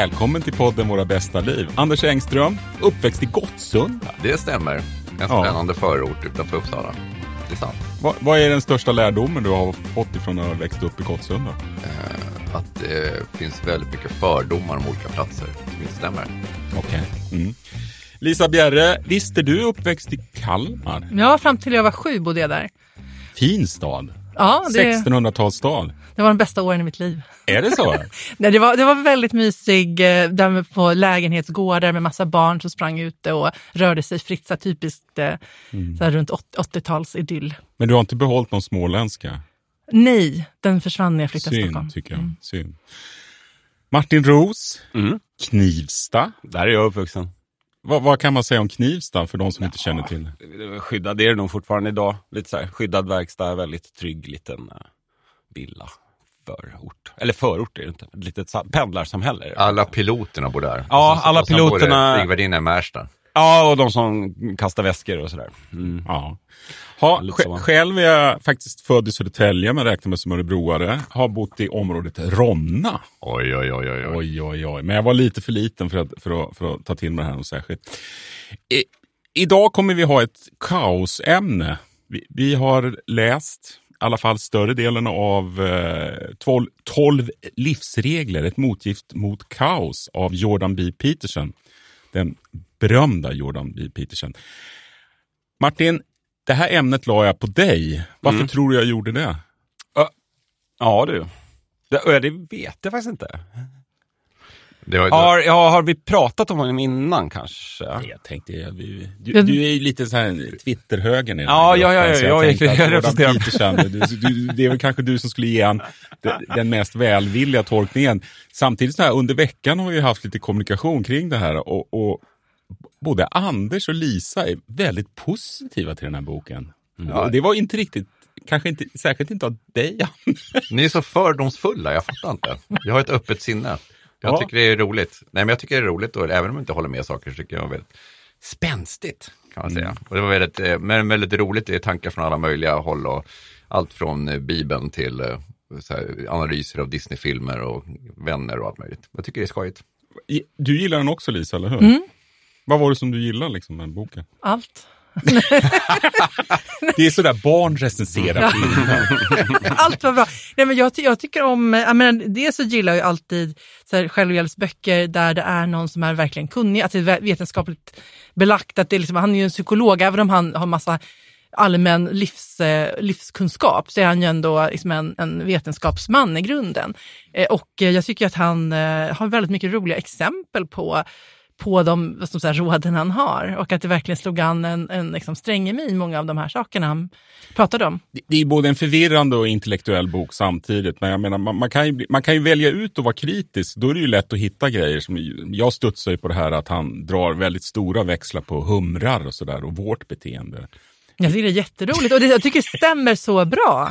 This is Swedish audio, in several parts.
Välkommen till podden Våra bästa liv. Anders Engström, uppväxt i Gottsunda. Det stämmer. En Ja. spännande förort utanför Uppsala. Det är sant. Vad, vad är den största lärdomen du har fått ifrån att ha växt upp i Gottsunda? Eh, Att det finns väldigt mycket fördomar om olika platser. Det stämmer. Okej. Mm. Lisa Bjerre, visst är du uppväxt i Kalmar? Ja, fram till jag var sju bodde jag där. Fin stad. Ja, det, 1600-talsstad. det var de bästa åren i mitt liv. Är det så? Nej, det, var, det var väldigt mysig, eh, där med på lägenhetsgårdar med massa barn som sprang ute och rörde sig fritt. Så typiskt eh, så här runt 80 80-talsidyll. Men du har inte behållit någon småländska? Nej, den försvann när jag flyttade till Stockholm. Tycker jag. Synd. Martin Roos, Mm. Knivsta. Där är jag uppvuxen. Vad, vad kan man säga om Knivsta för de som inte känner till det? Skyddad är det nog fortfarande idag. Lite så här, skyddad verkstad, väldigt trygg liten uh, villa. Förort. Eller förort är det inte. Ett litet sa- pendlarsamhälle. Alla piloterna bor där. Ja, alla och sen bor det piloterna- Flygvärdinna i Märsta. Ja, och de som kastar väskor och sådär. Mm. Ja. Ha, själv är jag faktiskt född i Södertälje, men räknar mig som örebroare. Har bott i området Ronna. Oj, oj, oj, oj. oj. Oj, oj, oj. Men jag var lite för liten för att, för att, för att ta till mig det här något särskilt. I, idag kommer vi ha ett kaosämne. Vi, vi har läst i alla fall större delen av eh, 12, 12 livsregler, ett motgift mot kaos av Jordan B. Peterson. Den berömda Jordan B. Peterson. Martin, det här ämnet la jag på dig. Varför tror du jag gjorde det? Ja du. Det, ja, det vet jag faktiskt inte. Det var, Har, ja, har vi pratat om honom innan kanske? Jag tänkte, ja, vi, du, Jag- du är ju lite så här Twitterhögern i den Ja, här ja, ja, gruppen, så ja, jag jag att Jordan representerar- Peterson, du, du, det är väl kanske du som skulle ge han den, den mest välvilliga tolkningen. Samtidigt så här, under veckan har vi haft lite kommunikation kring det här och, och både Anders och Lisa är väldigt positiva till den här boken. Och det var inte riktigt, kanske inte, särskilt inte av dig, Ni är så fördomsfulla, jag fattar inte. Jag har ett öppet sinne. Jag Ja. tycker det är roligt. Nej, men jag tycker det är roligt, och även om jag inte håller med saker, så tycker jag det är väldigt spänstigt, kan man säga. Och det var väldigt, eh, men väldigt roligt, det är tankar från alla möjliga håll och allt från eh, Bibeln till eh, så här, analyser av Disney-filmer och vänner och allt möjligt. Jag tycker det är skojigt. Du gillar den också Lisa, eller hur? Vad var det som du gillade liksom, med boken? Allt. Det är sådär barn recenserar filmer. Allt var bra. Nej, men jag, jag tycker om, jag menar, dels så gillar jag alltid så här, självhjälpsböcker där det är någon som är verkligen kunnig, att det är vä- vetenskapligt belagt, att det är liksom, han är ju en psykolog, även om han har massa allmän livs, eh, livskunskap så är han ju ändå liksom en, en vetenskapsman i grunden. Eh, och jag tycker att han eh, har väldigt mycket roliga exempel på på de som så här, råden han har och att det verkligen slog an en, en liksom, strängemi i många av de här sakerna han pratade om. Det- Det är både en förvirrande och intellektuell bok samtidigt. Men jag menar, man, man, kan ju, man kan ju välja ut och vara kritisk. Då är det ju lätt att hitta grejer. Som, jag studsar ju på det här att han drar väldigt stora växlar på humrar och sådär och vårt beteende. Jag tycker det är jätteroligt och det, jag tycker det stämmer så bra.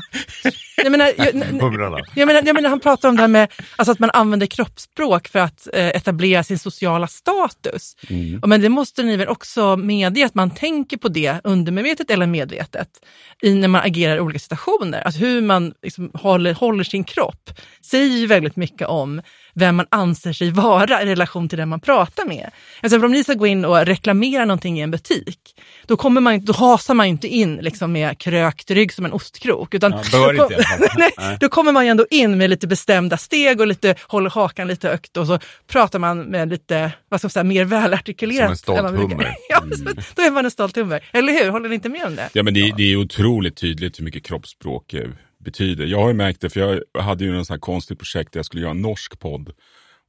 Jag menar, jag, jag menar, jag menar, han pratar om det här med alltså att man använder kroppsspråk för att eh, etablera sin sociala status. Och, men det måste ni väl också medge att man tänker på det undermedvetet eller medvetet i när man agerar i olika situationer. Alltså hur man liksom håller, håller sin kropp säger ju väldigt mycket om vem man anser sig vara i relation till den man pratar med. Alltså om ni ska gå in och reklamera någonting i en butik, då, kommer man, då hasar man ju inte in liksom med krökt rygg som en ostkrok. Utan Ja, då, fall. Nej, då kommer man ju ändå in med lite bestämda steg och lite, håller hakan lite högt och så pratar man med lite, vad ska man säga, mer välartikulerat. Som en stolt hummer. Ja, så- då är man en stolt hummer. Eller hur? Håller ni inte med om det? Ja, men det, det är otroligt tydligt hur mycket kroppsspråk eh, betyder. Jag har ju märkt det, för jag hade ju en sån här konstigt projekt där jag skulle göra en norsk podd.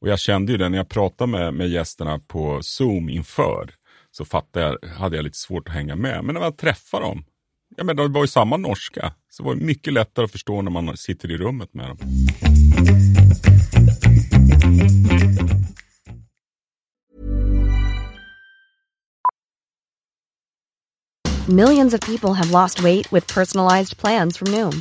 Och jag kände ju det när jag pratade med, med gästerna på Zoom inför. Så fattade jag, hade jag lite svårt att hänga med. Men när jag träffade dem, ja, men det var ju samma norska. Så var det mycket lättare att förstå när man sitter i rummet med dem. Millions of people have lost weight with personalized plans from Noom,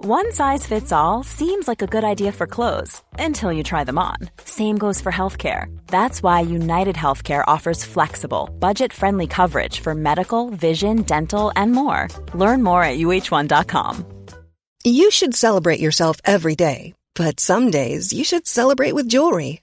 One size fits all seems like a good idea for clothes until you try them on. Same goes for healthcare. That's why United Healthcare offers flexible, budget friendly coverage for medical, vision, dental, and more. Learn more at uh1.com. You should celebrate yourself every day, but some days you should celebrate with jewelry.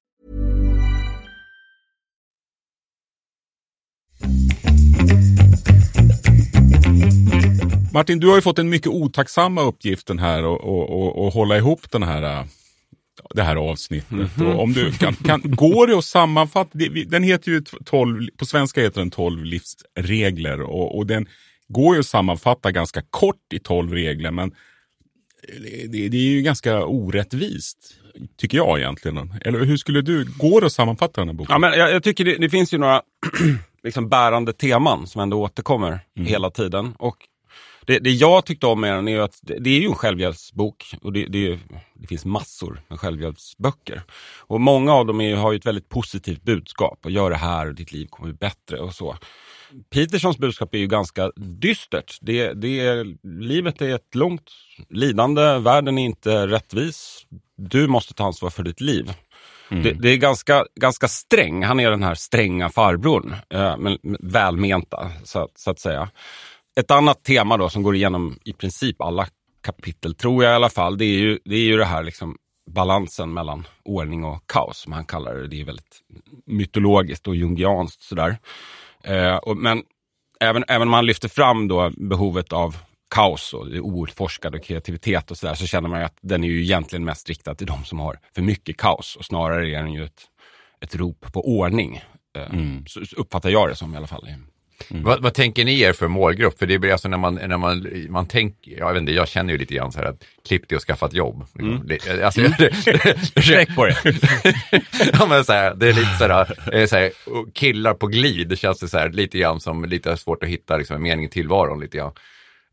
Martin, du har ju fått den mycket otacksamma uppgiften här och, och, och, och hålla ihop den här, äh, det här avsnittet. Och om du kan, kan, går det att sammanfatta? Den heter ju 12, på svenska heter den 12 livsregler och, och den går ju att sammanfatta ganska kort i 12 regler men det, det är ju ganska orättvist, tycker jag egentligen. Eller hur skulle du, går det att sammanfatta den här boken? Ja, men jag, jag tycker det, det finns ju några liksom bärande teman som ändå återkommer hela tiden. Och det, det jag tyckte om med den är att det, det är ju en självhjälpsbok och det, det, det finns massor med självhjälpsböcker. Och många av dem är, har ju ett väldigt positivt budskap och gör det här och ditt liv kommer bli bättre och så. Petersons budskap är ju ganska dystert. Det, det är, livet är ett långt lidande, världen är inte rättvis. Du måste ta ansvar för ditt liv. Det, det är ganska, ganska sträng. Han är den här stränga farbrorn, eh, men men välmenta så, så att säga. Ett annat tema då som går igenom i princip alla kapitel, tror jag i alla fall, det är ju det, är ju det här liksom balansen mellan ordning och kaos, som han kallar det. Det är väldigt mytologiskt och jungianskt sådär. Eh, och, men även, även om man lyfter fram då behovet av kaos och det outforskade och kreativitet och sådär så känner man ju att den är ju egentligen mest riktad till de som har för mycket kaos och snarare är den ju ett, ett rop på ordning. Eh, Så, så uppfattar jag det som i alla fall. Vad, vad tänker ni er för målgrupp? För det blir alltså när man, när man, man tänker, jag vet inte, jag känner ju lite grann så här att klipp dig och skaffa ett jobb. Liksom. Det, alltså, Sträck på det. ja, men så här, det är lite så här, så här, killar på glid, det känns det så här, lite grann som lite svårt att hitta liksom, en mening i tillvaron lite grann.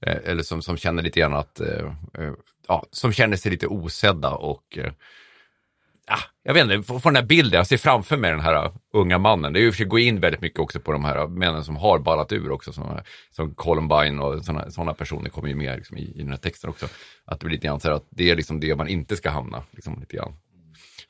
Eh, eller som, som känner lite grann att, eh, eh, ja, som känner sig lite osedda och eh, ah, jag vet inte, får den här bilden, jag ser framför mig den här unga mannen. Det är ju för att gå in väldigt mycket också på de här männen som har ballat ur också, som, som Columbine och sådana personer kommer ju med liksom, i, i den här texten också. Att det blir lite grann så här att det är liksom det man inte ska hamna, liksom, lite grann.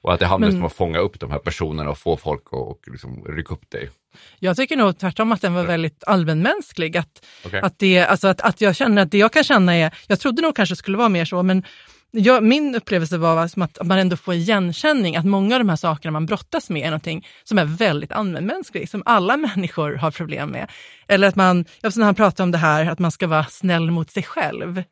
Och att det handlar Men- om att fånga upp de här personerna och få folk att och, liksom, rycka upp dig. Jag tycker nog tvärtom att den var väldigt allmänmänsklig. Att, Okej. att, det, alltså att, att jag känner att det jag kan känna är, jag trodde nog kanske skulle vara mer så, men jag, min upplevelse var att man ändå får igenkänning, att många av de här sakerna man brottas med är någonting som är väldigt allmänmänskligt, som alla människor har problem med. Eller att man, jag när han pratar om det här, att man ska vara snäll mot sig själv.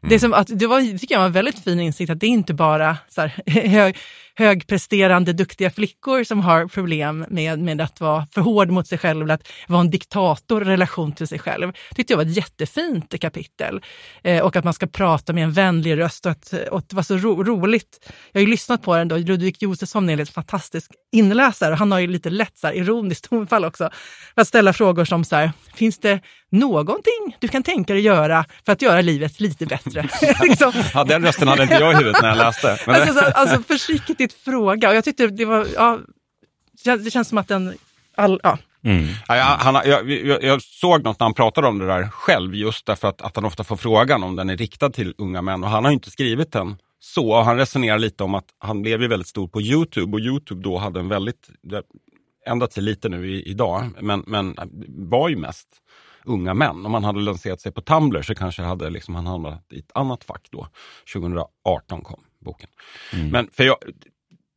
Det, är som att, det var, det tycker jag var en väldigt fin insikt att det är inte bara så här, hög, högpresterande, duktiga flickor som har problem med, med att vara för hård mot sig själv eller att vara en diktator i relation till sig själv. tyckte jag var ett jättefint kapitel. Eh, och att man ska prata med en vänlig röst och att, och att det var så ro, roligt. Jag har ju lyssnat på den då, Ludvig Josefsson är en fantastisk inläsare och han har ju lite lätt så här, ironiskt tonfall också. För att ställa frågor som så här, finns det någonting du kan tänka dig göra för att göra livet lite bättre? liksom. Ja, den rösten hade inte jag i huvudet när jag läste. Men Alltså, så, alltså försiktigt fråga. Och jag tyckte det var, ja, det känns som att den, all, ja. Ja, jag, han, jag, jag, jag såg något när han pratade om det där själv, just därför att, att han ofta får frågan om den är riktad till unga män. Och han har ju inte skrivit den så. Han resonerar lite om att han blev ju väldigt stor på Youtube och Youtube då hade en väldigt, det ändrat sig lite nu i, idag, men, men var ju mest unga män. Om han hade lanserat sig på Tumblr så kanske hade liksom, han hamnat i ett annat fack då. 2018 kom boken. Men för jag,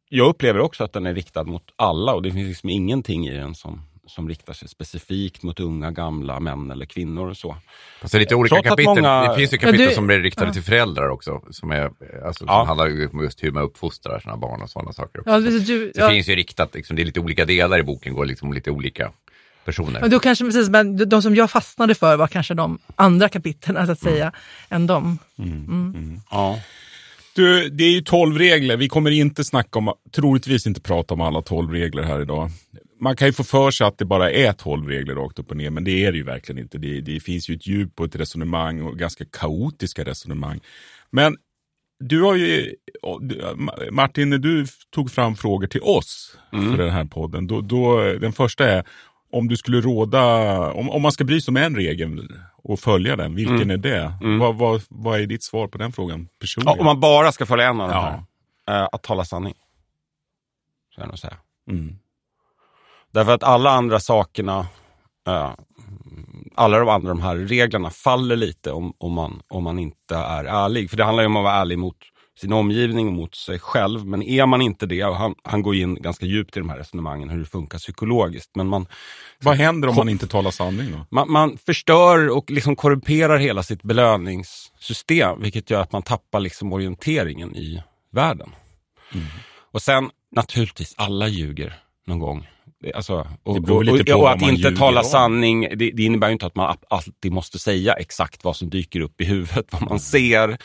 jag upplever också att den är riktad mot alla och det finns liksom ingenting i den som, som riktar sig specifikt mot unga, gamla män eller kvinnor och så. Alltså lite olika Trots kapitel. många- Det finns ju Ja, kapitel du- som är riktade ja. till föräldrar också. Som, är, alltså, Ja. som handlar ju om just hur man uppfostrar sina barn och sådana saker. Också. Ja, Så du, det ja, finns ju riktat, liksom, det är lite olika delar i boken, går liksom lite olika personer. Och då kanske, precis, men de som jag fastnade för var kanske de andra kapitlen så att säga, än de. Ja. Du, det är ju 12 regler. Vi kommer inte snacka om, troligtvis inte prata om alla 12 regler här idag. Man kan ju få för sig att det bara är 12 regler rakt upp och ner, men det är det ju verkligen inte. Det, det finns ju ett djup och ett resonemang och ganska kaotiska resonemang. Men du har ju, Martin, när du tog fram frågor till oss för den här podden, då, då, den första är om du skulle råda, om, om man ska bry sig om en regel och följa den, vilken är det? Vad, vad, vad är ditt svar på den frågan personligen? Ja, om man bara ska följa en av de Ja. här. Eh, att tala sanning. Så jag nog säga. Mm. Därför att alla andra sakerna, eh, alla de andra de här reglerna faller lite om, om, man, om man inte är ärlig. För det handlar ju om att vara ärlig mot sin omgivning och mot sig själv. Men är man inte det, och han, han går in ganska djupt i de här resonemangen, hur det funkar psykologiskt. Men man, Vad händer om man inte talar sanning då? man, man förstör och liksom korrumperar hela sitt belöningssystem, vilket gör att man tappar liksom orienteringen i världen. Och sen naturligtvis, alla ljuger någon gång. Alltså, och, och, och, vad att inte tala om. sanning, det, det innebär inte att man alltid måste säga exakt vad som dyker upp i huvudet, vad man ser.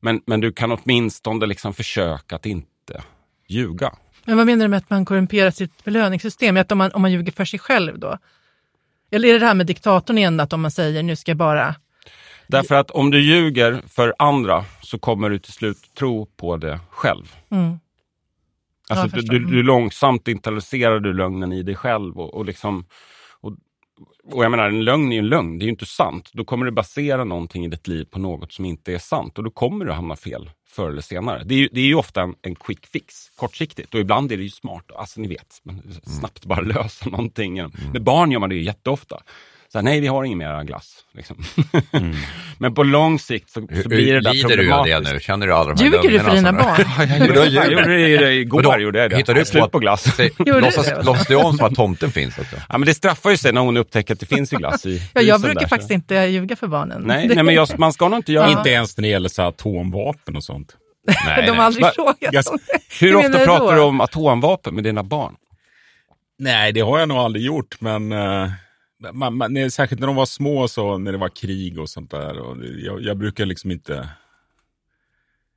Men, men du kan åtminstone liksom försöka att inte ljuga. Men vad menar du med att man korrumperar sitt belöningssystem? Att om man, om man ljuger för sig själv då? Eller är det det här med diktatorn igen, att om man säger nu ska jag bara... Därför att om du ljuger för andra så kommer du till slut tro på det själv. Mm. Alltså Ja, du, du, du långsamt internaliserar du lögnen i dig själv. Och, och, liksom, och, jag menar, en lögn är ju en lögn, det är ju inte sant. Då kommer du basera någonting i ditt liv på något som inte är sant. Och då kommer du hamna fel förr eller senare. Det är ju, det är ju ofta en, en quick fix, kortsiktigt. Och ibland är det ju smart, alltså ni vet, snabbt bara lösa någonting. Med barn gör man det ju jätteofta. Så här, nej, vi har ingen mer glass. Liksom. men på lång sikt så, så blir det där Lider du av det problematiskt. nu? Känner du alla de här Ljuger du för dina barn? Ja, jag gjorde- det igår. Gjorde jag det. Hittar du Slut på på glass. Låtsas du om som att tomten finns också? Ja, men det straffar ju sig när hon upptäcker att det finns ju glass i Ja, jag brukar där, faktiskt så. inte ljuga för barnen. Nej, nej men jag, man ska nog inte göra Inte ens när det gäller så här atomvapen och sånt. Nej, De har aldrig frågat jag- om det. Hur ofta pratar du om atomvapen med dina barn? Nej, det har jag nog aldrig gjort, men eh, man, man, nej, särskilt när de var små, så, när det var krig och sånt där. Och jag, jag brukar liksom inte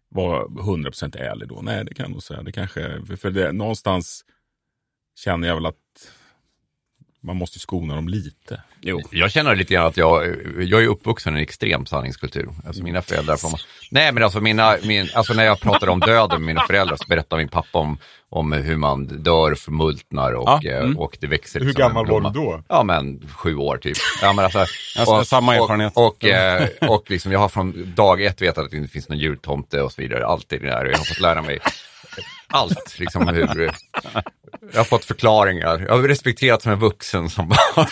vara 100% ärlig då. Nej, det kan jag nog säga. Det kanske, för, för det, någonstans känner jag väl att man måste skona dem lite. Jo. Jag känner lite grann att jag, jag är uppvuxen i en extrem sanningskultur. Alltså mina föräldrar, får man, nej men alltså, mina, min, alltså när jag pratade om döden med mina föräldrar så berättade min pappa om, om hur man dör, förmultnar och, Ja, eh, mm. och det växer. Hur liksom gammal var du då? Ja men sju år typ. Ja, men alltså, Alltså, samma erfarenhet. Och, och, eh, och liksom, jag har från dag ett vetat att det inte finns någon jultomte och så vidare. Allt det där. Jag har fått lära mig allt. Liksom, hur, jag har fått förklaringar. Jag har respekterat som en vuxen som barn.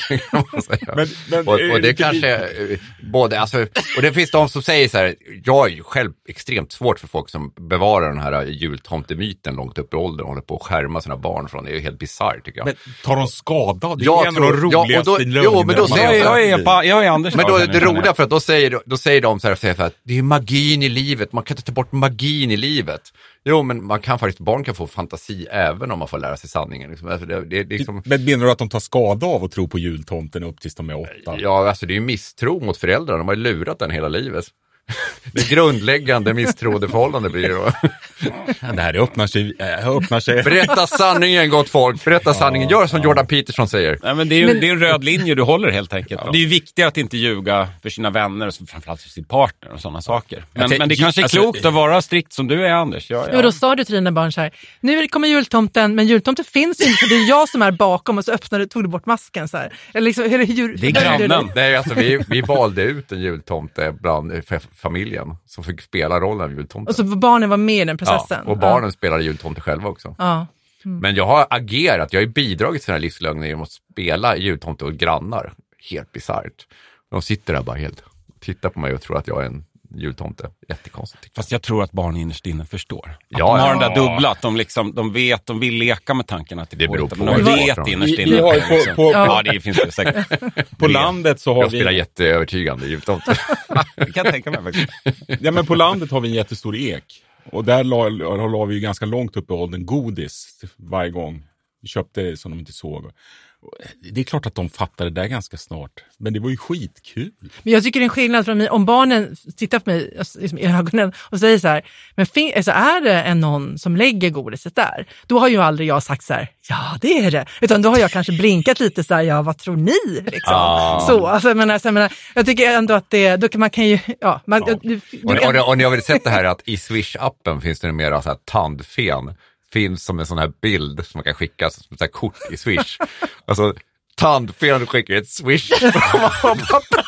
Men- men, och, och det vilket- kanske, både, alltså, och det finns de som säger så här, jag är ju själv extremt svårt för folk som bevarar den här jultomtemyten långt upp i åldern och håller på att skärma sina barn från det. är ju helt bisarrt tycker jag. Men tar de skada? Det är Jag en av de tror- ja, och roligaste lögnerna jo, men då säger jag- Jag är, jag är Anders Men då, det roliga för att då säger, då säger de så här, så här att det är magin i livet, man kan inte ta bort magin i livet. Jo, men man kan faktiskt, barn kan få fantasi även om man får lära sig sanningen. Liksom. Alltså, Det, det, det, liksom, Men menar du att de tar skada av att tro på jultomten upp tills de är åtta? ja, alltså det är ju misstro mot föräldrarna, de har ju lurat den hela livet. Det grundläggande misstroendeförhållande blir det då. Ja, Det här öppnar sig. Äh, öppnar sig. Berätta sanningen gott folk, berätta sanningen. Gör som Jordan Peterson säger. Nej, men det, är Men- det är en röd linje du håller helt enkelt. Det är ju viktigare att inte ljuga för sina vänner och framförallt för sin partner och sådana saker. Men, men det kanske är alltså- klokt att vara strikt som du är Anders. Ja, Jo, ja. då sa du till dina barn så här, nu kommer jultomten, men jultomten finns inte för det är jag som är bakom och så öppnade, tog du bort masken så här. Eller liksom, eller hur, Det är grannen. Nej, alltså vi, vi valde ut en jultomte bland eh, familjen som fick spela rollen av jultomte. Och så barnen var med i den processen. Ja, och barnen spelade jultomte själva också. Ja. Men jag har agerat, jag har bidragit till den här livslögnen genom att spela jultomte och grannar. Helt bisarrt. De sitter där bara helt, tittar på mig och tror att jag är en jultomte. Jättekonstigt. Fast jag tror att barn innerst inne förstår. Att Ja, de har ja. den där dubbla, att de, liksom, de vet, de vill leka med tanken att det, Det går inte, på men de vet innerst inne. på- liksom- på- ja, det finns det säkert. På landet så har Jag spelar vi... jätteövertygande jultomte. Det kan jag tänka mig faktiskt. Ja, men på landet har vi en jättestor ek. Och där la, la vi ju ganska långt upp i åldern godis varje gång Vi köpte det som de inte såg. Och Det är klart att de fattade det där ganska snart. Men det var ju skitkul. Men jag tycker det är en skillnad från om barnen tittar på mig alltså, liksom, i ögonen och säger så här, men alltså, är det en någon som lägger godiset där? Då har ju aldrig jag sagt så här, ja det är det. Utan då har jag kanske blinkat lite så här, ja vad tror ni? Liksom. Ah. Så, alltså, jag, menar, jag, menar, jag tycker ändå att det, då kan man kan ju, ja. Man, Du, du, Och, kan- och, och ni har väl sett det här att i Swish-appen finns det numera så här tandfen. Finns som en sån här bild som man kan skicka som ett kort i Swish. alltså tandfen skickar ett Swish.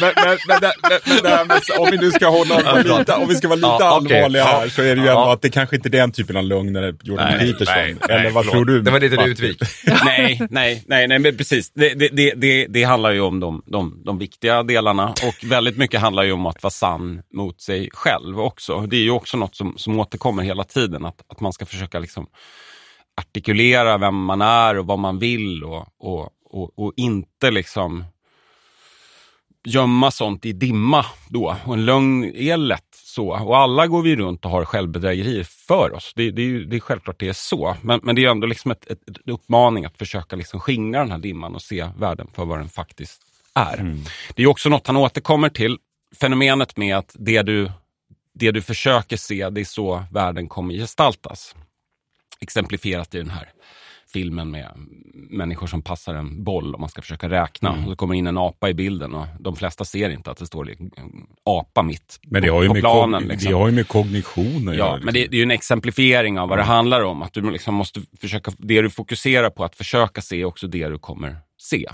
men, men, men, men om vi nu ska hålla lite, om vi ska vara lite Ja, allvarliga här så är det ju Ja. ändå att det kanske inte är den typen av lögner Jordan Nej, Peterson. nej, eller nej, vad tror du? Det var lite utvik. nej, nej, nej, nej, men precis. Det, det, det, det, det handlar ju om de, de, de viktiga delarna och väldigt mycket handlar ju om att vara sann mot sig själv också. Det är ju också något som, som återkommer hela tiden, att, att man ska försöka liksom artikulera vem man är och vad man vill och, och, och, och inte liksom gömma sånt i dimma då. Och en lögn är lätt så. Och alla går vi runt och har självbedrägerier för oss. Det, det, är, ju- det är självklart det är så. Men, men det är ändå liksom ett, ett, ett uppmaning att försöka liksom skingra den här dimman och se världen för vad den faktiskt är. Det är också något han återkommer till. Fenomenet med att det du, det du försöker se, det är så världen kommer gestaltas. Exemplifierat i den här filmen med människor som passar en boll och man ska försöka räkna. Och så kommer in en apa i bilden och de flesta ser inte att det står apa mitt Men det på, har ju på planen. liksom. det har ju med kognition att Ja, göra, men det, det är ju en exemplifiering av vad det handlar om. Att du liksom måste försöka, det du fokuserar på att försöka se är också det du kommer se.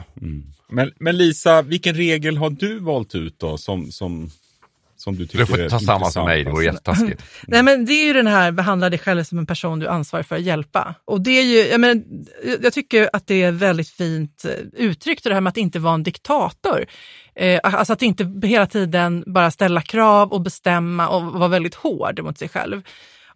Men, men Lisa, vilken regel har du valt ut då som, som, som du tycker Du får ta samma som mig, det vore jättetaskigt. Nej, men det är ju den här behandla dig själv som en person du är ansvarig för att hjälpa. Och det är ju, jag, men, jag tycker att det är väldigt fint eh, uttryckt det här med att inte vara en diktator. Eh, alltså att inte hela tiden bara ställa krav och bestämma och vara väldigt hård mot sig själv.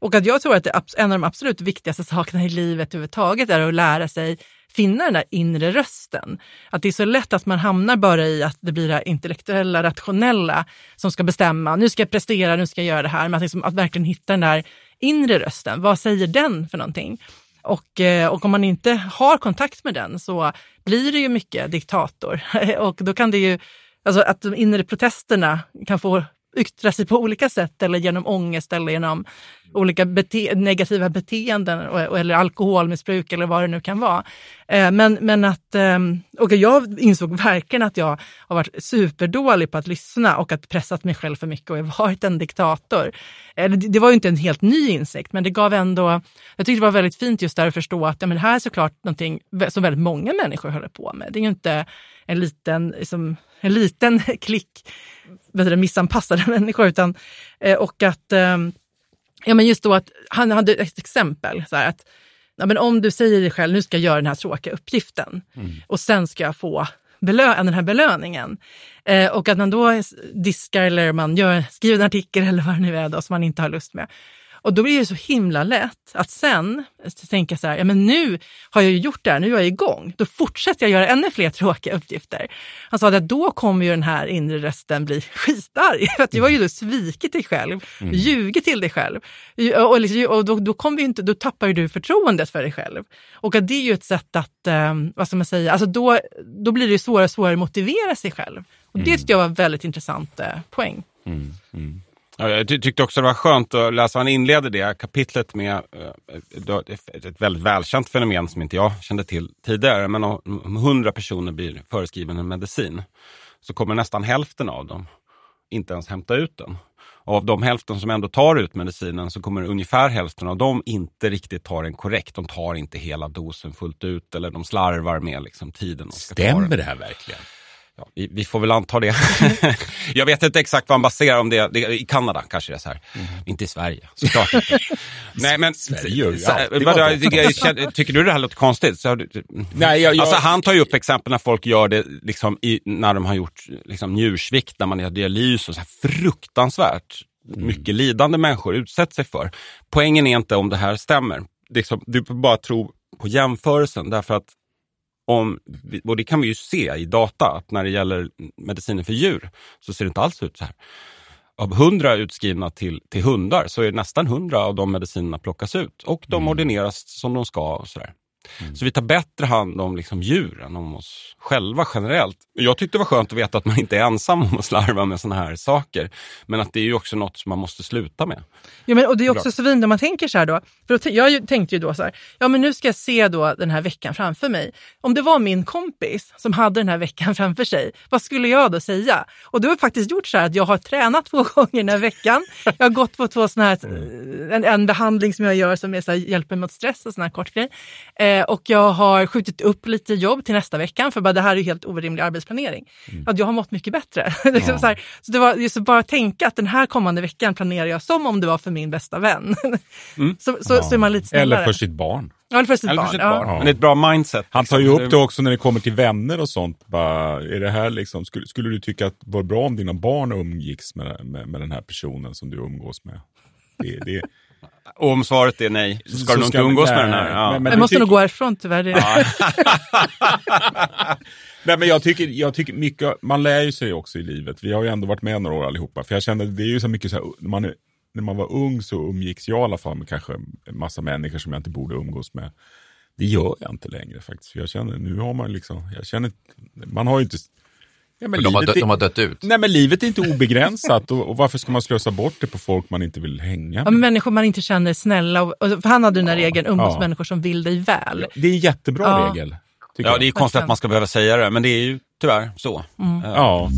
Och att jag tror att det, en av de absolut viktigaste sakerna i livet överhuvudtaget är att lära sig finna den där inre rösten. Att det är så lätt att man hamnar bara i att det blir det intellektuella, rationella som ska bestämma. Nu ska jag prestera, nu ska jag göra det här. Men att, liksom, att verkligen hitta den där inre rösten. Vad säger den för någonting? Och, eh, och om man inte har kontakt med den så blir det ju mycket diktator. och då kan det ju, alltså att de inre protesterna kan få yttra sig på olika sätt eller genom ångest eller genom olika bete negativa beteenden eller alkoholmissbruk eller vad det nu kan vara. Eh, men, men att, ehm, och jag insåg verkligen att jag har varit superdålig på att lyssna och att pressat mig själv för mycket och jag har varit en diktator. Eh, det, var ju inte en helt ny insikt, men det gav ändå, jag tyckte det var väldigt fint just där att förstå att ja, men det här är såklart någonting som väldigt många människor håller på med. Det är ju inte en liten, liksom, en liten klick du, missanpassade människor. Utan, eh, och att, ehm, ja men just då att han hade ett exempel, så här, att ja, men om du säger dig själv, nu ska jag göra den här tråkiga uppgiften och sen ska jag få belö- den här belöningen. Eh, och att man då diskar eller man gör, skriver en artikel eller vad det nu är då, som man inte har lust med. Och då blir det så himla lätt att sen tänka så här, ja men nu har jag ju gjort det här, nu är jag igång. Då fortsätter jag göra ännu fler tråkiga uppgifter. Han sa att då kommer ju den här inre rösten bli skitarg. För att du har ju då svikit dig själv, ljugit till dig själv. Och, liksom, och då, då, kommer inte, då tappar ju du förtroendet för dig själv. Och det är ju ett sätt att, eh, vad ska man säga, alltså då, då blir det ju svårare och svårare att motivera sig själv. Och det tyckte jag var väldigt intressant eh, poäng. Ja, jag ty- tyckte också det var skönt att läsa, han inleder det kapitlet med eh, ett väldigt välkänt fenomen som inte jag kände till tidigare. Men om om 100 personer blir föreskriven en medicin så kommer nästan hälften av dem inte ens hämta ut den. Och av de hälften som ändå tar ut medicinen så kommer ungefär hälften av dem inte riktigt ta den korrekt. De tar inte hela dosen fullt ut eller de slarvar med liksom, tiden. de. Stämmer det här verkligen? Ja, vi, vi får väl anta det. jag vet inte exakt vad han baserar om det. det I Kanada kanske det är så här. Inte i Sverige, såklart. Nej, men, Sverige gör ju så- alltid tycker, jag- du det här låter konstigt? Så, Nej, jag, jag, Alltså, han tar ju upp exempel när folk gör det liksom, i, när de har gjort liksom, njursvikt, när man gör dialys och så här fruktansvärt mycket lidande människor utsätter sig för. Poängen är inte om det här stämmer. Liksom, du får bara tro på jämförelsen därför att om, och det kan vi ju se i data, att när det gäller mediciner för djur så ser det inte alls ut så här. av 100 utskrivna till, till hundar så är nästan 100 av de medicinerna plockas ut och de ordineras som de ska. Och sådär. Så vi tar bättre hand om liksom djuren, om oss själva generellt. Jag tyckte det var skönt att veta att man inte är ensam om att slarva med sådana här saker. Men att det är ju också något som man måste sluta med. Ja, men, och det är också så fint när man tänker så här då. För då, jag tänkte ju då så här, ja men nu ska jag se då den här veckan framför mig. Om det var min kompis som hade den här veckan framför sig, vad skulle jag då säga? Och då har jag faktiskt gjort så här att jag har tränat två gånger den här veckan. Jag har gått på två såna här, en, en behandling som jag gör som är så här, hjälper mot stress och sån här kort grej. Eh, och jag har skjutit upp lite jobb till nästa vecka för bara det här är helt orimlig arbetsplanering. Att jag har mått mycket bättre. liksom så, här, så det var just att bara tänka att den här kommande veckan planerar jag som om det var för min bästa vän. så, så, så är man lite snällare. Eller för sitt barn. Ja, eller för sitt Eller barn. för sitt ja. barn. Men ett bra mindset. Han tar ju liksom. upp det också när det kommer till vänner och sånt. Bara, är det här liksom, skulle, skulle du tycka att det var bra om dina barn umgicks med, med, med den här personen som du umgås med? Det, det, Och om svaret är nej, så ska Så du nog inte umgås nej, med den här. Ja. men- men- Jag måste nog gå härifrån tyvärr. Det är- Nej, men jag tycker, jag tycker mycket, man lär ju sig också i livet. Vi har ju ändå varit med några år allihopa. För jag kände, det är ju så mycket så här, när man, är, när man var ung så umgicks jag i alla fall med kanske en massa människor som jag inte borde umgås med. Det gör jag inte längre faktiskt. För jag känner, nu har man liksom, jag känner, man har ju inte... Ja, men de, har livet dött, är- de har dött ut. Nej men livet är inte obegränsat och, och varför ska man slösa bort det på folk man inte vill hänga Ja, med? men människor man inte känner är snälla. Och, och, för han hade den där regeln, umgås Ja. människor som vill dig väl. Det är en jättebra Ja. regel. Ja, jag. det är konstigt att man ska behöva säga det, men det är ju tyvärr så. Mm. Ja.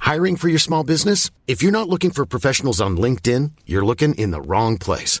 Hiring for your small business? If you're not looking for professionals on LinkedIn, you're looking in the wrong place.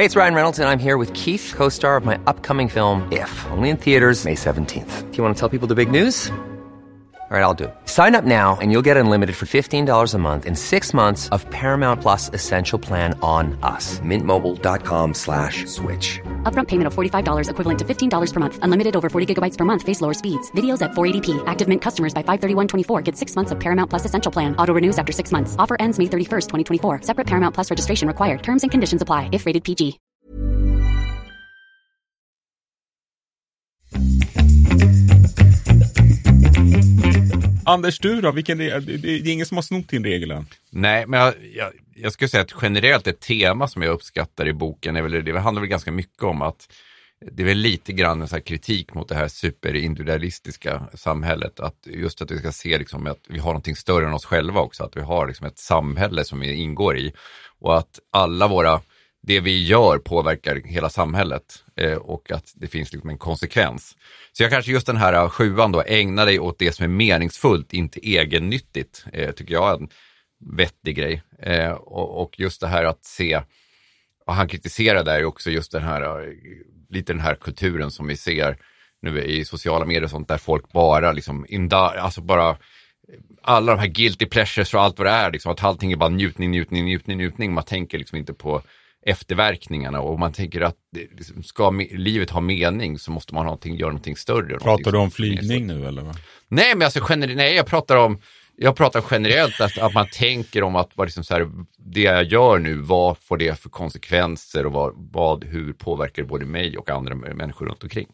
Hey, it's Ryan Reynolds, and I'm here with Keith, co star of my upcoming film, If, only in theaters, May 17th. Do you want to tell people the big news? All right, I'll do it. Sign up now and you'll get unlimited for $15 a month in six months of Paramount Plus Essential Plan on us. Mintmobile.com slash switch. Upfront payment of $45 equivalent to $15 per month. Unlimited over 40 gigabytes per month. Face lower speeds. Videos at 480p. Active Mint customers by 531.24 get six months of Paramount Plus Essential Plan. Auto renews after six months. Offer ends May 31st, 2024. Separate Paramount Plus registration required. Terms and conditions apply if rated PG. Anders, du då? Vilken, det det är ingen som har snott din regel än? Nej, men jag, jag, jag skulle säga att generellt ett tema som jag uppskattar i boken är väl, det handlar väl ganska mycket om att det är väl lite grann en så här kritik mot det här superindividualistiska samhället. Att just att vi ska se liksom att vi har någonting större än oss själva också. Att vi har liksom ett samhälle som vi ingår i. Och att alla våra, det vi gör påverkar hela samhället. Eh, och att det finns liksom en konsekvens. Så jag kanske just den här eh, sjuan då, ägna dig åt det som är meningsfullt, inte egennyttigt. Eh, tycker jag är en vettig grej. Eh, och, och just det här att se och han kritiserar där också just den här, eh, lite den här kulturen som vi ser nu i sociala medier och sånt där folk bara liksom, alltså bara eh, alla de här guilty pleasures och allt vad det är, liksom, att allting är bara njutning, njutning, njutning, njutning. Man tänker liksom inte på efterverkningarna och man tänker att liksom, ska livet ha mening så måste man ha någonting, göra någonting större. någonting Pratar du som- om flygning nu eller? Va? Nej, men alltså nej, jag pratar om jag pratar generellt att, att man tänker om att vad liksom så här, det jag gör nu, vad får det för konsekvenser och vad, vad, hur påverkar det både mig och andra människor runt omkring.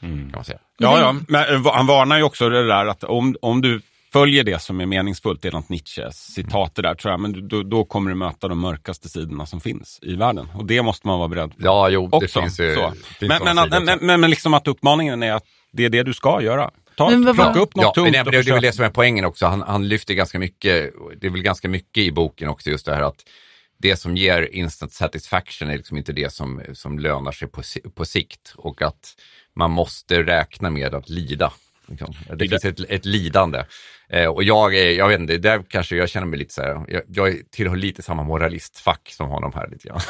Kan man säga. Ja, ja. Men eh, han varnar ju också det där att om, om du följer det som är meningsfullt, det är något Nietzsche-citat det där tror jag, men då, då kommer du möta de mörkaste sidorna som finns i världen. Och det måste man vara beredd på. Ja, jo, det också. finns ju- så. finns Men, men, men, men, men liksom att uppmaningen är att det är det du ska göra. Ta, Men plocka upp något Ja, tungt men det, det, det är väl det som är poängen också. Han, han lyfter ganska mycket, det är väl ganska mycket i boken också just det här att det som ger instant satisfaction är liksom inte det som, som lönar sig på, på sikt och att man måste räkna med att lida. Liksom. Det finns ett, ett lidande. Eh, och jag, är, jag vet inte, där kanske jag känner mig lite så här, jag, jag tillhör lite samma moralistfack som honom här lite grann.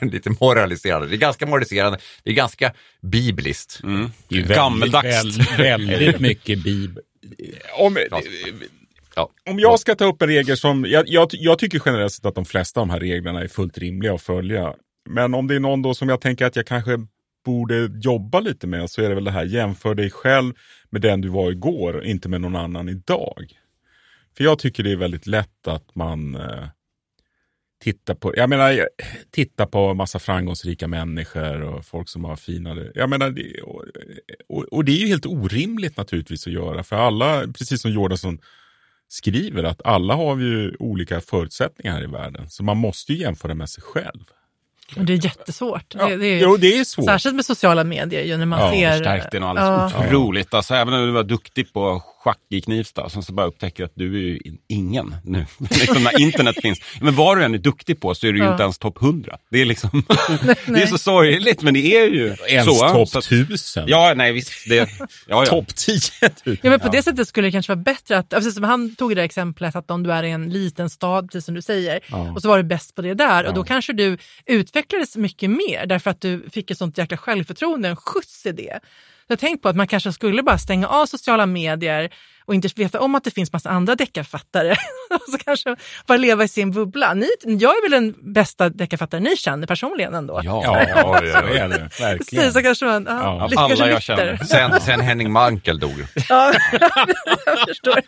Lite moraliserande. Det är ganska moraliserande, det är ganska bibliskt. Mm. Det är väldigt, Gammeldags. Väldigt, väldigt mycket bibel. Om, Ja. om jag ska ta upp en regel som, jag, jag, jag tycker generellt sett att de flesta av de här reglerna är fullt rimliga att följa. Men om det är någon då som jag tänker att jag kanske borde jobba lite med så är det väl det här, jämför dig själv med den du var igår, inte med någon annan idag. För jag tycker det är väldigt lätt att man eh, tittar på, jag menar, titta på massa framgångsrika människor och folk som har finare, jag menar, det, och, och, och det är ju helt orimligt naturligtvis att göra. För alla, precis som Jordansson skriver, att alla har ju olika förutsättningar här i världen. Så man måste ju jämföra med sig själv. Och det är jättesvårt. Ja, det, det är, jo, det är svårt. Särskilt med sociala medier ju när man Ja, ser... Förstärkte den alldeles Ja. otroligt. Alltså, även om du var duktig på schack i Knivsta, sen så bara upptäcker att du är ju in- ingen nu. liksom när internet finns. Men vad du än är duktig på så är du ju Ja. inte ens topp 100. Det är liksom, det är så sorgligt, men det är ju Ens så. topp Så att- tusen. Ja, nej visst. Det, ja, ja. Topp 10 000. Ja, men på det sättet skulle det kanske vara bättre att, precis som han tog det där exemplet, att om du är i en liten stad, precis som du säger, och så var du bäst på det där, och då kanske du utvecklades mycket mer därför att du fick ett sånt jäkla självförtroende, en skjuts i det. Så Jag har tänkt på att man kanske skulle bara stänga av sociala medier och inte veta om att det finns massa andra deckarfattare. och så kanske bara leva i sin bubbla. Ni, jag är väl den bästa deckarfattaren ni känner personligen ändå? Ja, Ja, Ja, ja, så är det. Verkligen. Precis, så kanske man ja, Ja, lite, alla kanske jag känner. Sen, sen Henning Mankell dog. Ja, jag förstår.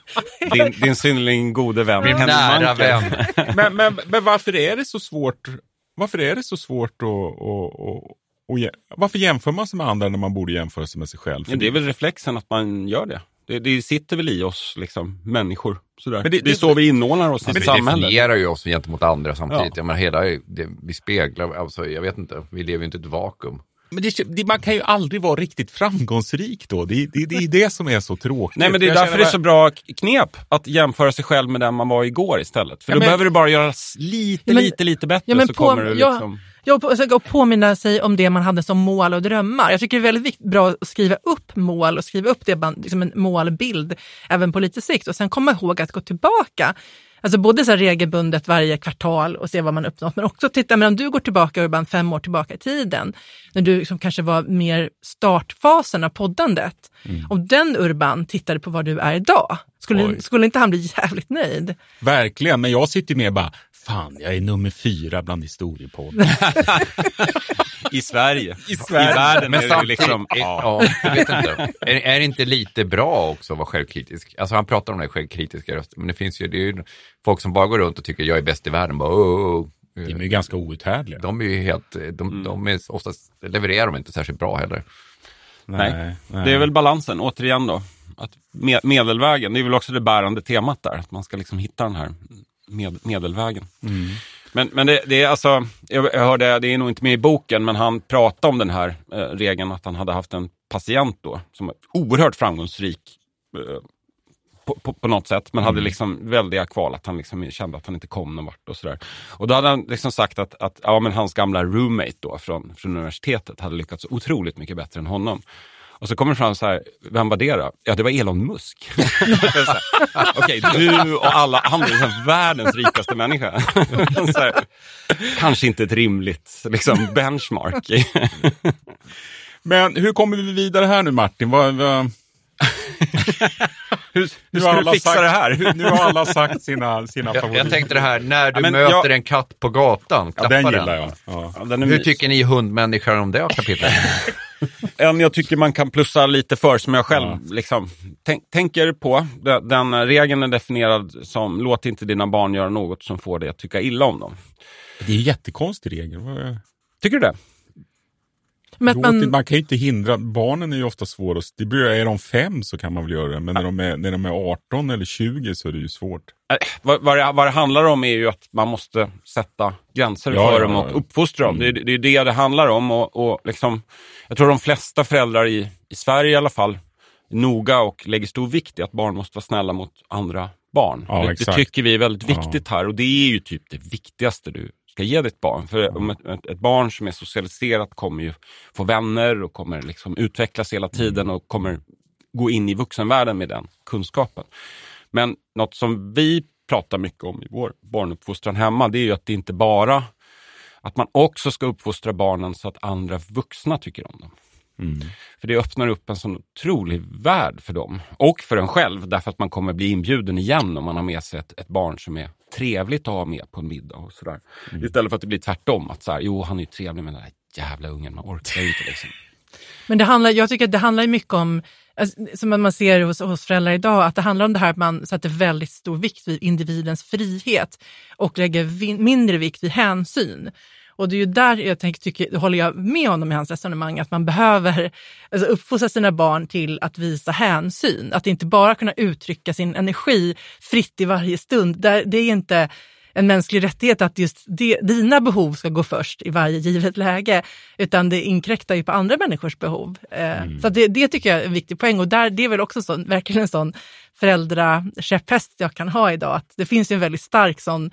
din, din synnerligen gode vän. Min Henning nära vän. men, men, men varför är det så svårt? Varför är det så svårt att... att, jä- varför jämför man sig med andra när man borde jämföra sig med sig själv? Ja, det är väl reflexen att man gör det. Det, det sitter väl i oss, liksom, människor. Sådär. Men det- det, är det- så vi inordnar oss i Men det samhället. definierar ju oss gentemot andra samtidigt. Ja. Jag menar, hela, det, vi speglar, alltså, jag vet inte, vi lever ju inte i ett vakuum. Men det, det, man kan ju aldrig vara riktigt framgångsrik då. Det, det, det är det som är så tråkigt. Nej men det är Jag därför det är så bra knep att jämföra sig själv med den man var igår istället. För Ja, då men- behöver du bara göra lite, Men- lite, lite bättre Ja, men så på, kommer du ja, liksom... ja, och påminna sig om det man hade som mål och drömmar. Jag tycker det är väldigt bra att skriva upp mål och skriva upp det, liksom en målbild även på lite sikt och sen komma ihåg att gå tillbaka. Alltså både så här regelbundet varje kvartal och se vad man uppnått, men också titta, men om du går tillbaka Urban fem år tillbaka i tiden, när du liksom kanske var mer startfasen av poddandet. Om den Urban tittade på vad du är idag, skulle, Oj. skulle inte han bli jävligt nöjd? Verkligen, men jag sitter ju med bara, fan jag är nummer fyra bland historiepodden. I Sverige. I Sverige. I världen Men är det ju liksom... är, ja, jag vet inte. Är, är det inte lite bra också att vara självkritisk? Alltså han pratar om det självkritiska rösten, men det finns ju, det är ju folk som bara går runt och tycker jag är bäst i världen. Bara, oh, oh, oh. De är ju ganska outhärdliga. De är ju helt, de, Mm. de är oftast, levererar de inte särskilt bra heller. Nej. Det är väl balansen, återigen då. Att med, medelvägen, det är väl också det bärande temat där. Att man ska liksom hitta den här med, medelvägen. Men, men det, det är alltså, jag, jag hörde, det är nog inte med i boken, men han pratade om den här eh, regeln att han hade haft en patient då som var oerhört framgångsrik eh, på, på, på något sätt, men hade liksom väldiga kval, att han liksom kände att han inte kom någon vart och sådär. Och då hade han liksom sagt att, att ja, men hans gamla roommate då från, från universitetet hade lyckats otroligt mycket bättre än honom. Och så kommer det fram så här, vem var det då? Ja, det var Elon Musk. Här, Okej, du och alla, han är liksom världens rikaste människa. så här, kanske inte ett rimligt liksom, benchmark. Men hur kommer vi vidare här nu Martin? Vad, vad... hur Nu ska har du alla fixa sagt- det här? Nu har alla sagt sina, sina Jag, favoriter. jag tänkte det här, när du Ja, möter jag- en katt på gatan, Ja, klappa den den. gillar jag. Ja. Ja, den Hur mys. tycker ni hundmänniskor om det kapitlet? En jag tycker man kan plussa lite för, som jag själv liksom, tänk, tänker på. Den, regeln är definierad som, låt inte dina barn göra något som får dig att tycka illa om dem. Det är en jättekonstig regel. Tycker du det? Men man, Man kan ju inte hindra, barnen är ju ofta svåra. att- Det blir, är de fem så kan man väl göra det, men när de, är, när de är 18 eller 20 så är det ju svårt. Äh, vad, vad, det, vad det handlar om är ju att man måste sätta gränser Ja, för ja, dem ja. och uppfostra dem. Det, är- det är det det handlar om. Och, och liksom, jag tror de flesta föräldrar i, i Sverige i alla fall noga och lägger stor vikt i att barn måste vara snälla mot andra barn. Ja, det, det tycker vi är väldigt Ja. viktigt här och det är ju typ det viktigaste du ska ge ditt barn. För om ett, ett, barn som är socialiserat kommer ju få vänner och kommer liksom utvecklas hela tiden och kommer gå in i vuxenvärlden med den kunskapen. Men något som vi pratar mycket om i vår barnuppfostran hemma, det är ju att det inte bara att man också ska uppfostra barnen så att andra vuxna tycker om dem. För det öppnar upp en sån otrolig värld för dem. Och för en själv, därför att man kommer bli inbjuden igen om man har med sig ett, ett barn som är trevligt att ha med på en middag och sådär. Istället för att det blir tvärtom, att så här, jo han är ju trevlig men den där jävla ungen, man orkar ju inte liksom. Men det handlar, jag tycker att det handlar mycket om, alltså, som man ser hos, hos föräldrar idag, att det handlar om det här att man sätter väldigt stor vikt vid individens frihet och lägger vi, mindre vikt vid hänsyn. Och det är ju där jag tänker, tycker, håller jag med honom i hans resonemang, att man behöver alltså, uppfostra sina barn till att visa hänsyn. Att inte bara kunna uttrycka sin energi fritt i varje stund. Där, det är inte en mänsklig rättighet att just det, dina behov ska gå först i varje givet läge, utan det inkräktar ju på andra människors behov. Eh, Så att det, det tycker jag är en viktig poäng och där, det är väl också sån, verkligen en sån föräldrakäpphäst jag kan ha idag, att det finns ju en väldigt stark sån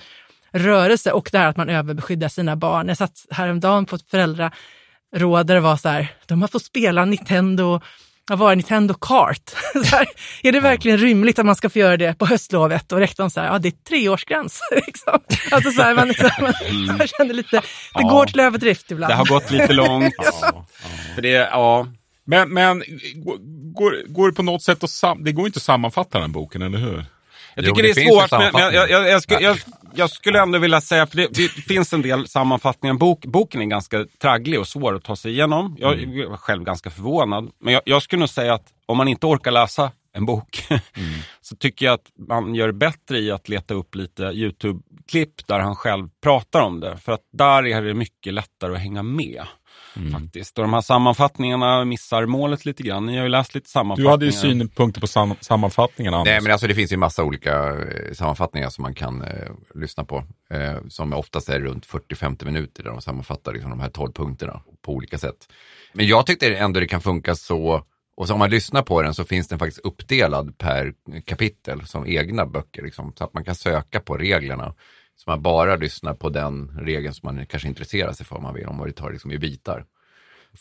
rörelse och det här att man överbeskyddar sina barn. Jag satt häromdagen på ett föräldraråd där det var så här, de har fått spela Nintendo vad var det, Nintendo Kart. Så här, är det verkligen rimligt att man ska få göra det på höstlovet? Och rektorn säger, ja det är treårsgräns. Liksom. Alltså så här, man, liksom, man, man kände lite, det Ja. går till överdrift ibland. Det har gått lite långt. För det, ja, Men, men går, går, det på något sätt att sam- det går inte att sammanfatta den boken, eller hur? Jag Jo, tycker det det, är svårt, men, men jag, jag, jag, jag, jag, skulle ändå vilja säga, för det, det finns en del sammanfattningar. Bok, boken är ganska tragglig och svår att ta sig igenom. Jag är själv ganska förvånad. Men jag, jag skulle nog säga att om man inte orkar läsa en bok så tycker jag att man gör bättre i att leta upp lite YouTube-klipp där han själv pratar om det. För att där är det mycket lättare att hänga med. Faktiskt. Och de här sammanfattningarna missar målet lite grann. Ni har ju läst lite Du sammanfattningar. hade ju synpunkter på sam- sammanfattningen, Anders. Nej men alltså det finns ju massa olika eh, sammanfattningar som man kan eh, lyssna på. Eh, som oftast är runt 40-50 minuter där de sammanfattar liksom, de här 12 punkterna på olika sätt. Men jag tyckte ändå det kan funka så, och så om man lyssnar på den så finns den faktiskt uppdelad per kapitel som egna böcker. Liksom, så att man kan söka på reglerna. Så man bara lyssnar på den regeln som man kanske intresserar sig för om man vill, om man tar liksom i bitar.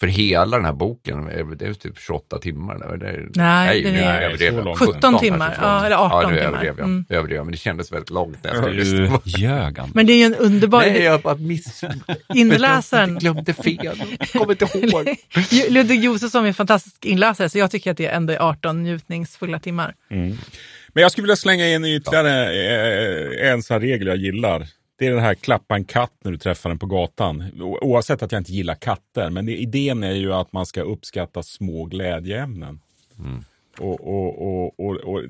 För hela den här boken, är- det är typ 28 timmar. Eller? Det är, Nej, nu är överdrev så långt. 17 timmar, ja, eller 18 ja, nu timmar. överdrev jag. Mm. överdrev, men det kändes väldigt långt när jag skulle lyssna. ljög han. Men det är ju en underbar... Nej, jag bara miss... Inläsaren. Jag glömde fel. Jag kommer inte ihåg. Ludvig Josefsson är en fantastisk inläsare, så jag tycker att det ändå är 18 njutningsfulla timmar. Men jag skulle vilja slänga in ytterligare eh, en sån här regel jag gillar. Det är den här klappa en katt när du träffar den på gatan. Oavsett att jag inte gillar katter, men det, idén är ju att man ska uppskatta små glädjeämnen. Och, och, och, och, och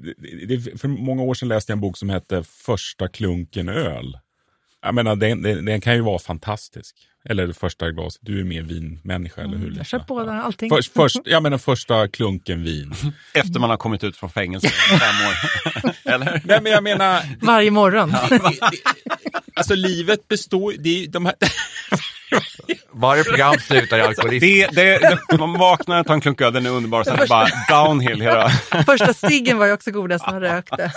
det, för många år sedan läste jag en bok som hette Första klunken öl. Jag menar, den, den, den kan ju vara fantastisk. Eller det första glaset. Du är mer vinmänniska, eller hur? Jag Lisa? kör båda, allting. Först, först, jag menar första klunken vin. Efter man har kommit ut från fängelse i fem år. Eller? Nej, men jag menar, Varje morgon. alltså livet består det är, ju- de här, Varje program slutar i alkoholism. Det, det, det, man vaknar, tar en klunk öl, den är underbar, sen är det bara downhill hela... Första ciggen var ju också godast man rökte.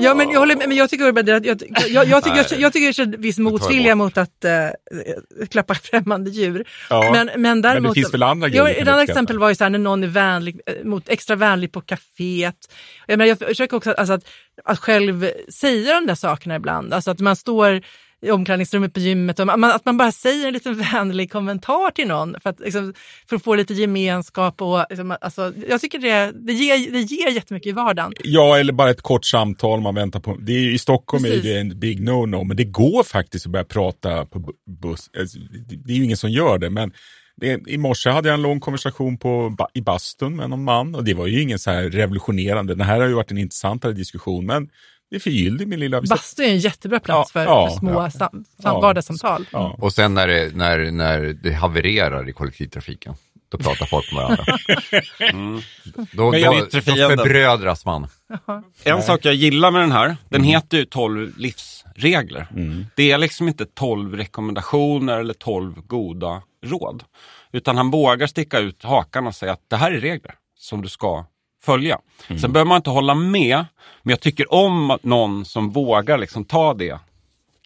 Ja, men jag, håller, men jag tycker, att jag, jag, jag, jag, tycker, jag, jag tycker känner viss motvilja mot att äh, klappa främmande djur. Ja, men, men, däremot, finns väl andra grejer ja, Ett annat exempel var ju så här, när någon är vänlig, eh, mot, extra vänlig på kaféet. Jag, menar, jag försöker också alltså, att, att själv säga de där sakerna ibland. Alltså att man står i omklädningsrummet på gymmet att man bara säger en liten vänlig kommentar till någon för att, liksom, för att få lite gemenskap. Och, liksom, alltså, jag tycker det, det, ger, det ger jättemycket i vardagen. ja, eller bara ett kort samtal man väntar på. Det är, I Stockholm är Precis. det en big no-no, men det går faktiskt att börja prata på bu- buss. Alltså, det, är ju ingen som gör det, men i morse hade jag en lång konversation på, i bastun med någon man och det var ju ingen så här revolutionerande. Det här har ju varit en intressantare diskussion, men det förgyllde min lilla... Bastu är en jättebra plats Ja, för, ja, för små ja. sam, sam, Ja. vardagssamtal. Ja. Och sen när det, när, när det havererar i kollektivtrafiken, då pratar folk med varandra. Då, Men jag- då, då fienden. förbrödras man. En sak jag gillar med den här, den heter ju 12 livsregler. Det är liksom inte 12 rekommendationer eller 12 goda råd. Utan han vågar sticka ut hakan och säga att det här är regler. som du ska följa. Sen behöver man inte hålla med, men jag tycker om någon som vågar liksom ta det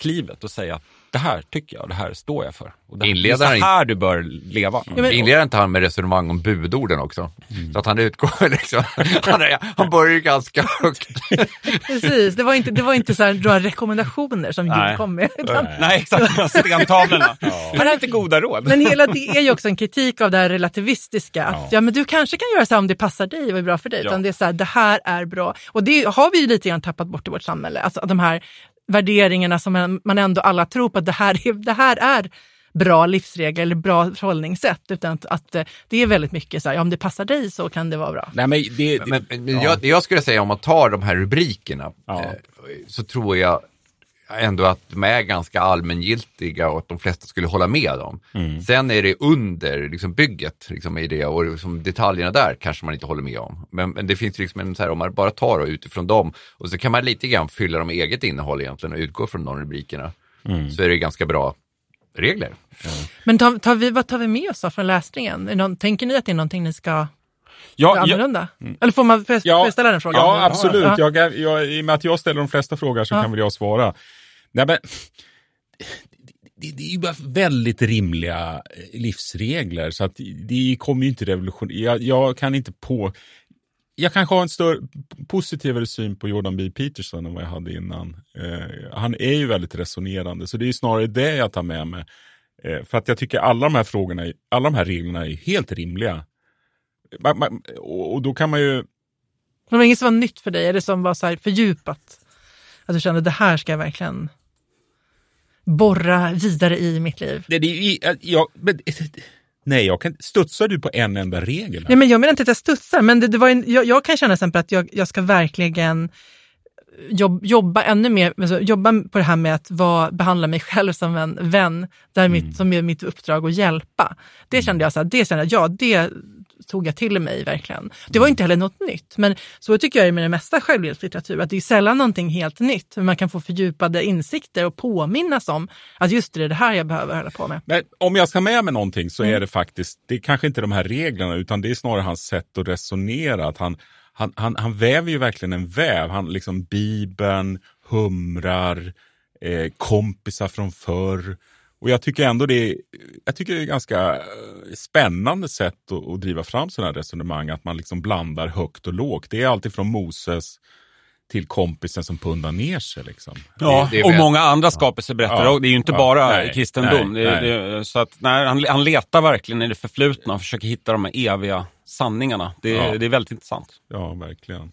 klivet och säga att det här tycker jag det här står jag för. Och det, det är så här du bör leva. men- Inleder inte han med resonemang om budorden också? Så att han utgår liksom, han, är, han börjar ju ganska högt. Precis, det var inte, det var inte så här, några rekommendationer som Gud kom med. Utan, Nej, exakt. Stentavlorna. Här är inte goda råd. Men hela det är ju också en kritik av det här relativistiska. Att ja. men du kanske kan göra så här om det passar dig och är bra för dig. Ja. Utan det är så här, det här är bra. Och det har vi ju lite grann tappat bort i vårt samhälle. Alltså de här värderingarna som man- ändå alla tror på att det här är, det här är bra livsregler eller bra förhållningssätt. Utan att, att eh, det är väldigt mycket så här, ja, om det passar dig så kan det vara bra. Nej, men det, det, Men, men jag, jag skulle säga om man tar de här rubrikerna Ja. eh, så tror jag ändå att de är ganska allmängiltiga och att de flesta skulle hålla med om. Sen är det under liksom bygget liksom, i det och liksom detaljerna där kanske man inte håller med om. Men, men det finns liksom en så här, om man bara tar och utifrån dem och så kan man lite grann fylla dem med eget innehåll egentligen och utgå från de rubrikerna. Så är det ganska bra regler. Men tar, tar vi, vad tar vi med oss då från läsningen? Någon, tänker ni att det är någonting ni ska ja, göra ja, annorlunda? Eller får, man, får, jag, ställa den frågan? Ja, absolut. Ja. Jag, jag, I och med att jag ställer de flesta frågor så Ja. kan väl jag svara. Nej, men, det, det är ju bara väldigt rimliga eh, livsregler, så att det kommer ju inte revolutionera. Jag, jag kan inte på... Jag kanske har en större, positivare syn på Jordan B. Peterson än vad jag hade innan. Eh, han är ju väldigt resonerande, så det är snarare det jag tar med mig. Eh, för att jag tycker alla de här frågorna, alla de här reglerna är helt rimliga. Och, då kan man ju det var inget som var nytt för dig? Det som var så här fördjupat? Att du kände det här ska jag verkligen borra vidare i mitt liv? Det, det, jag, men, nej, jag kan, studsar du på en enda regel? Nej, men jag menar inte att jag studsar, men det, det var en, jag, jag kan känna exempel att jag, jag ska verkligen jobb, jobba ännu mer, alltså, jobba på det här med att vara, behandla mig själv som en vän, där mitt, som är mitt uppdrag att hjälpa. Det kände jag, så här, det kände jag, ja det tog jag till mig verkligen. Det var inte heller något nytt, men så tycker jag med det mesta självhjälpslitteratur, att det är sällan någonting helt nytt, men man kan få fördjupade insikter och påminnas om att just det, är det här jag behöver hålla på med. Men om jag ska med mig någonting så Mm. är det faktiskt, det är kanske inte de här reglerna utan det är snarare hans sätt att resonera. Att han, han, han, han väver ju verkligen en väv. Han liksom Bibeln, humrar, eh, kompisar från förr. Och jag tycker ändå det är, jag tycker det är ganska eh, spännande sätt att, att driva fram sådana här resonemang. Att man liksom blandar högt och lågt. Det är alltid från Moses till kompisen som pundar ner sig. Liksom. Ja, Det- det och många andra skapelseberättare. Ja. och Det är ju inte Ja. bara Nej. kristendom. Nej. Det, Nej. så att, nej, han, han letar verkligen i det förflutna och försöker hitta de här eviga sanningarna. Det, Ja. det är väldigt intressant. Ja, verkligen.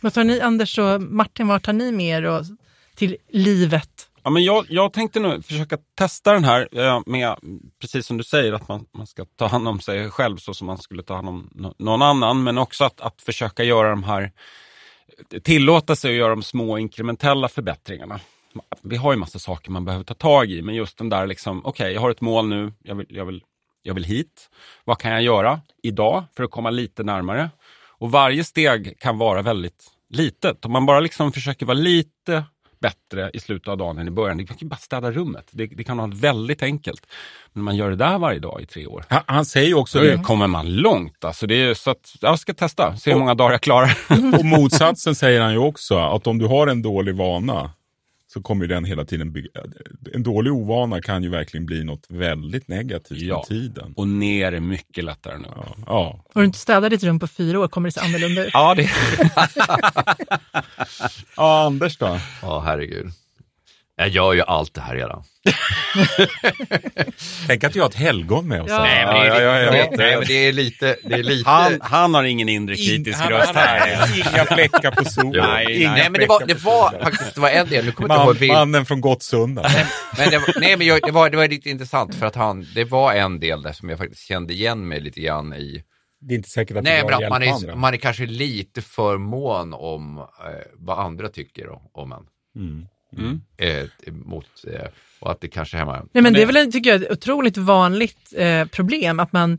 Vad tar ni, Anders och Martin, vad tar ni med er och, till livet? Ja, men jag, jag tänkte nu försöka testa den här eh, med, precis som du säger, att man, man ska ta hand om sig själv så som man skulle ta hand om någon annan. Men också att, att försöka göra de här, tillåta sig att göra de små inkrementella förbättringarna. Vi har ju massa saker man behöver ta tag i, men just den där liksom, okej, jag har ett mål nu, jag vill, jag, vill, jag vill hit. Vad kan jag göra idag för att komma lite närmare? Och varje steg kan vara väldigt litet. Om man bara liksom försöker vara lite bättre i slutet av dagen än i början. Det kan ju bara städa rummet. Det, det kan vara väldigt enkelt. Men man gör det där varje dag i tre år. Han, han säger ju också Då det. kommer man långt. Alltså det är, så att, jag ska testa, se hur många dagar jag klarar. Och motsatsen säger han ju också, att om du har en dålig vana så kommer ju den hela tiden bygga... En dålig ovana kan ju verkligen bli något väldigt negativt Ja. med tiden. Och ner är mycket lättare nu. Ja. ja. Har du inte städat ditt rum på fyra år kommer det se annorlunda ut. Ja, det... ja, Anders då? Ja, herregud. Jag gör ju allt det här redan. Tänk att vi har ett helgon med oss. Ja. Nej, men det, Ja, ja, jag det, vet det. nej, men det är lite... Det är lite... han, han har ingen inre kritisk Han- röst här. Inga fläckar på solen. Nej, Inga nej, men det var, det var faktiskt, det var en del, nu kommer inte Man, ihåg vilken. mannen från Gottsunda. Men det, var- nej, men jag, det, var, det var lite intressant för att han, det var en del där som jag faktiskt kände igen mig lite grann i. Det är inte säkert att Nej, det men att att man är, andra. man är kanske lite för mån om eh, vad andra tycker om, om en. Mm. Mm. Eh, mot, eh, och att det kanske hämmar. Nej, men det är väl, en- tycker jag, ett otroligt vanligt eh, problem att man,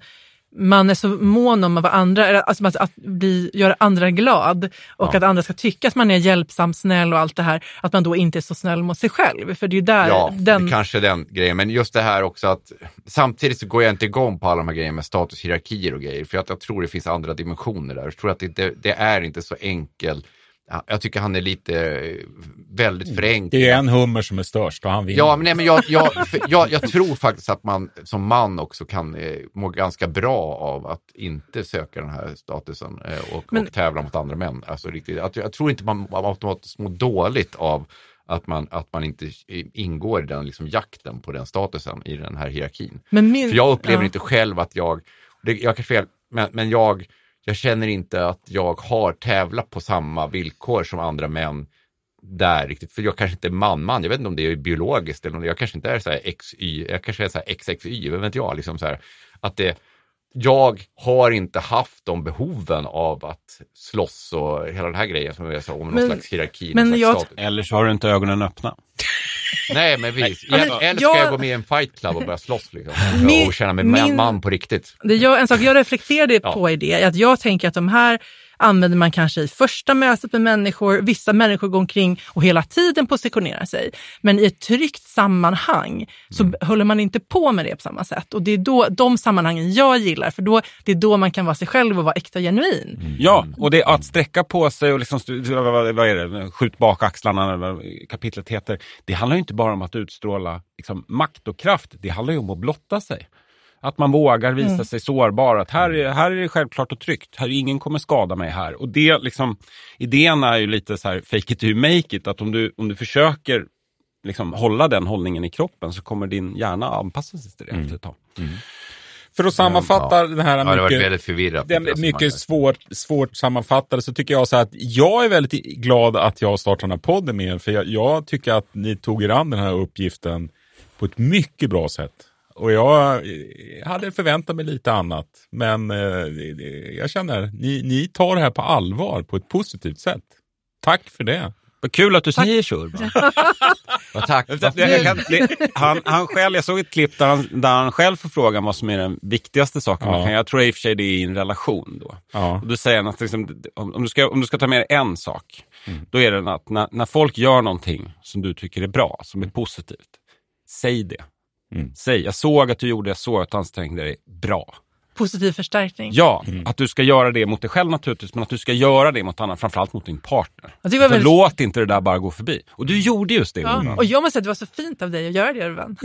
man är så mån om att, vara andra, alltså att, att bli, göra andra glad och Ja. att andra ska tycka att man är hjälpsam, snäll och allt det här, att man då inte är så snäll mot sig själv. För det är ju där Ja, den... det kanske den grejen. Men just det här också att samtidigt så går jag inte igång på alla de här grejerna med statushierarkier och grejer. För att jag tror det finns andra dimensioner där. Jag tror att det, det, det är inte så enkelt. Ja, Jag tycker han är lite eh, väldigt förenklad. Det är en hummer som är störst och han vinner. Ja, men, nej, men jag, jag, jag, jag tror faktiskt att man som man också kan eh, må ganska bra av att inte söka den här statusen eh, och, Men- och tävla mot andra män. Alltså, riktigt, att, jag tror inte man automatiskt mår dåligt av att man, att man inte ingår i den liksom, jakten på den statusen i den här hierarkin. Men min, För jag upplever ja. inte själv att jag, det, jag kanske fel, men, men jag, jag känner inte att jag har tävlat på samma villkor som andra män där riktigt. För jag kanske inte är man-man, jag vet inte om det är biologiskt eller om det, jag kanske inte är så här XY, jag kanske är så här XXY, vad vet jag, liksom så här, att det, jag har inte haft de behoven av att slåss och hela den här grejen som jag sa om någon Men- slags hierarki. men någon slags jag- status. Eller så har du inte ögonen öppna. Nej, men visst. Eller, eller ska jag- jag gå med i en fight club och börja slåss liksom? Min- och känna mig min- man på riktigt. Det jag, en sak jag reflekterade Ja. på i det är att jag tänker att de här använder man kanske i första mötet med människor. Vissa människor går omkring och hela tiden positionerar sig. Men i ett tryggt sammanhang så Mm. håller man inte på med det på samma sätt. Och det är då de sammanhangen jag gillar, för då, det är då man kan vara sig själv och vara äkta genuin. Ja, och det, att sträcka på sig och liksom, vad, är det, skjut bak axlarna, kapitlet heter. Det handlar ju inte bara om att utstråla liksom, makt och kraft, det handlar ju om att blotta sig. Att man vågar visa Mm. sig sårbar, att här är, här är det självklart och tryggt, här, ingen kommer skada mig här. Och det liksom, idén är ju lite så här fake it to make it, att om du, om du försöker liksom, hålla den hållningen i kroppen så kommer din hjärna anpassa sig till det efter ett tag. För att sammanfatta Ja. det här Ja, det var mycket, väldigt förvirrat. det är mycket svårt, svårt sammanfattade så tycker jag så att jag är väldigt glad att jag startar den här podden med er. För jag, jag tycker att ni tog er an den här uppgiften på ett mycket bra sätt. Och jag eh, hade förväntat mig lite annat. Men eh, jag känner, ni, ni tar det här på allvar på ett positivt sätt. Tack för det. Vad kul att du säger så Urban. Tack. Jag, kan, han, han själv, jag såg ett klipp där han, där han själv får frågan vad som är den viktigaste saken man Ja. kan Jag tror i och för sig det är i en relation då. Ja. Och då säger han att liksom, om, du ska, om du ska ta med dig en sak, då är det att när, när folk gör någonting som du tycker är bra, som är positivt, säg det. Mm. Säg, jag såg att du gjorde, jag såg att du ansträngde dig, bra. Positiv förstärkning. Ja, att du ska göra det mot dig själv naturligtvis, men att du ska göra det mot andra, framförallt mot din partner. Jag tycker det var Så väldigt- Låt inte det där bara gå förbi. Och du gjorde just det. Ja, och jag måste säga att det var så fint av dig att göra det, Urban.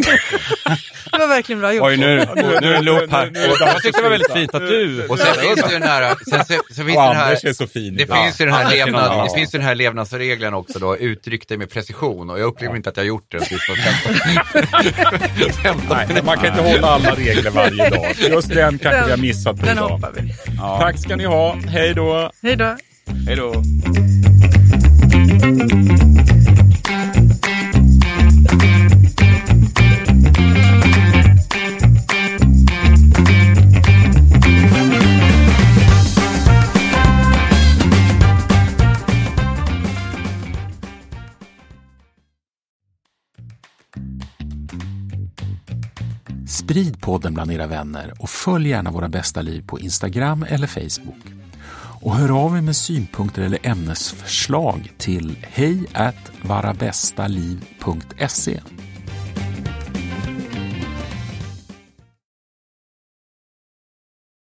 det var verkligen bra gjort. Oj, nu, nu, nu är det en loop här. Jag tyckte det var väldigt fint att du... Och sen finns det ju den här, sen, sen, sen finns Och den här, är så fin. det finns ju den här, levnad, det finns den här levnadsregeln också då, uttryck dig med precision och jag upplever inte att jag har gjort det. Typ på 15 Nej, man kan inte hålla alla regler varje dag. Just den kanske vi har missat på Den idag. hoppar vi. Tack ska ni ha. Hej då. Hej då. Hej då. Sprid podden bland era vänner och följ gärna Våra bästa liv på Instagram eller Facebook. Och hör av er med synpunkter eller ämnesförslag till hej varabästaliv.se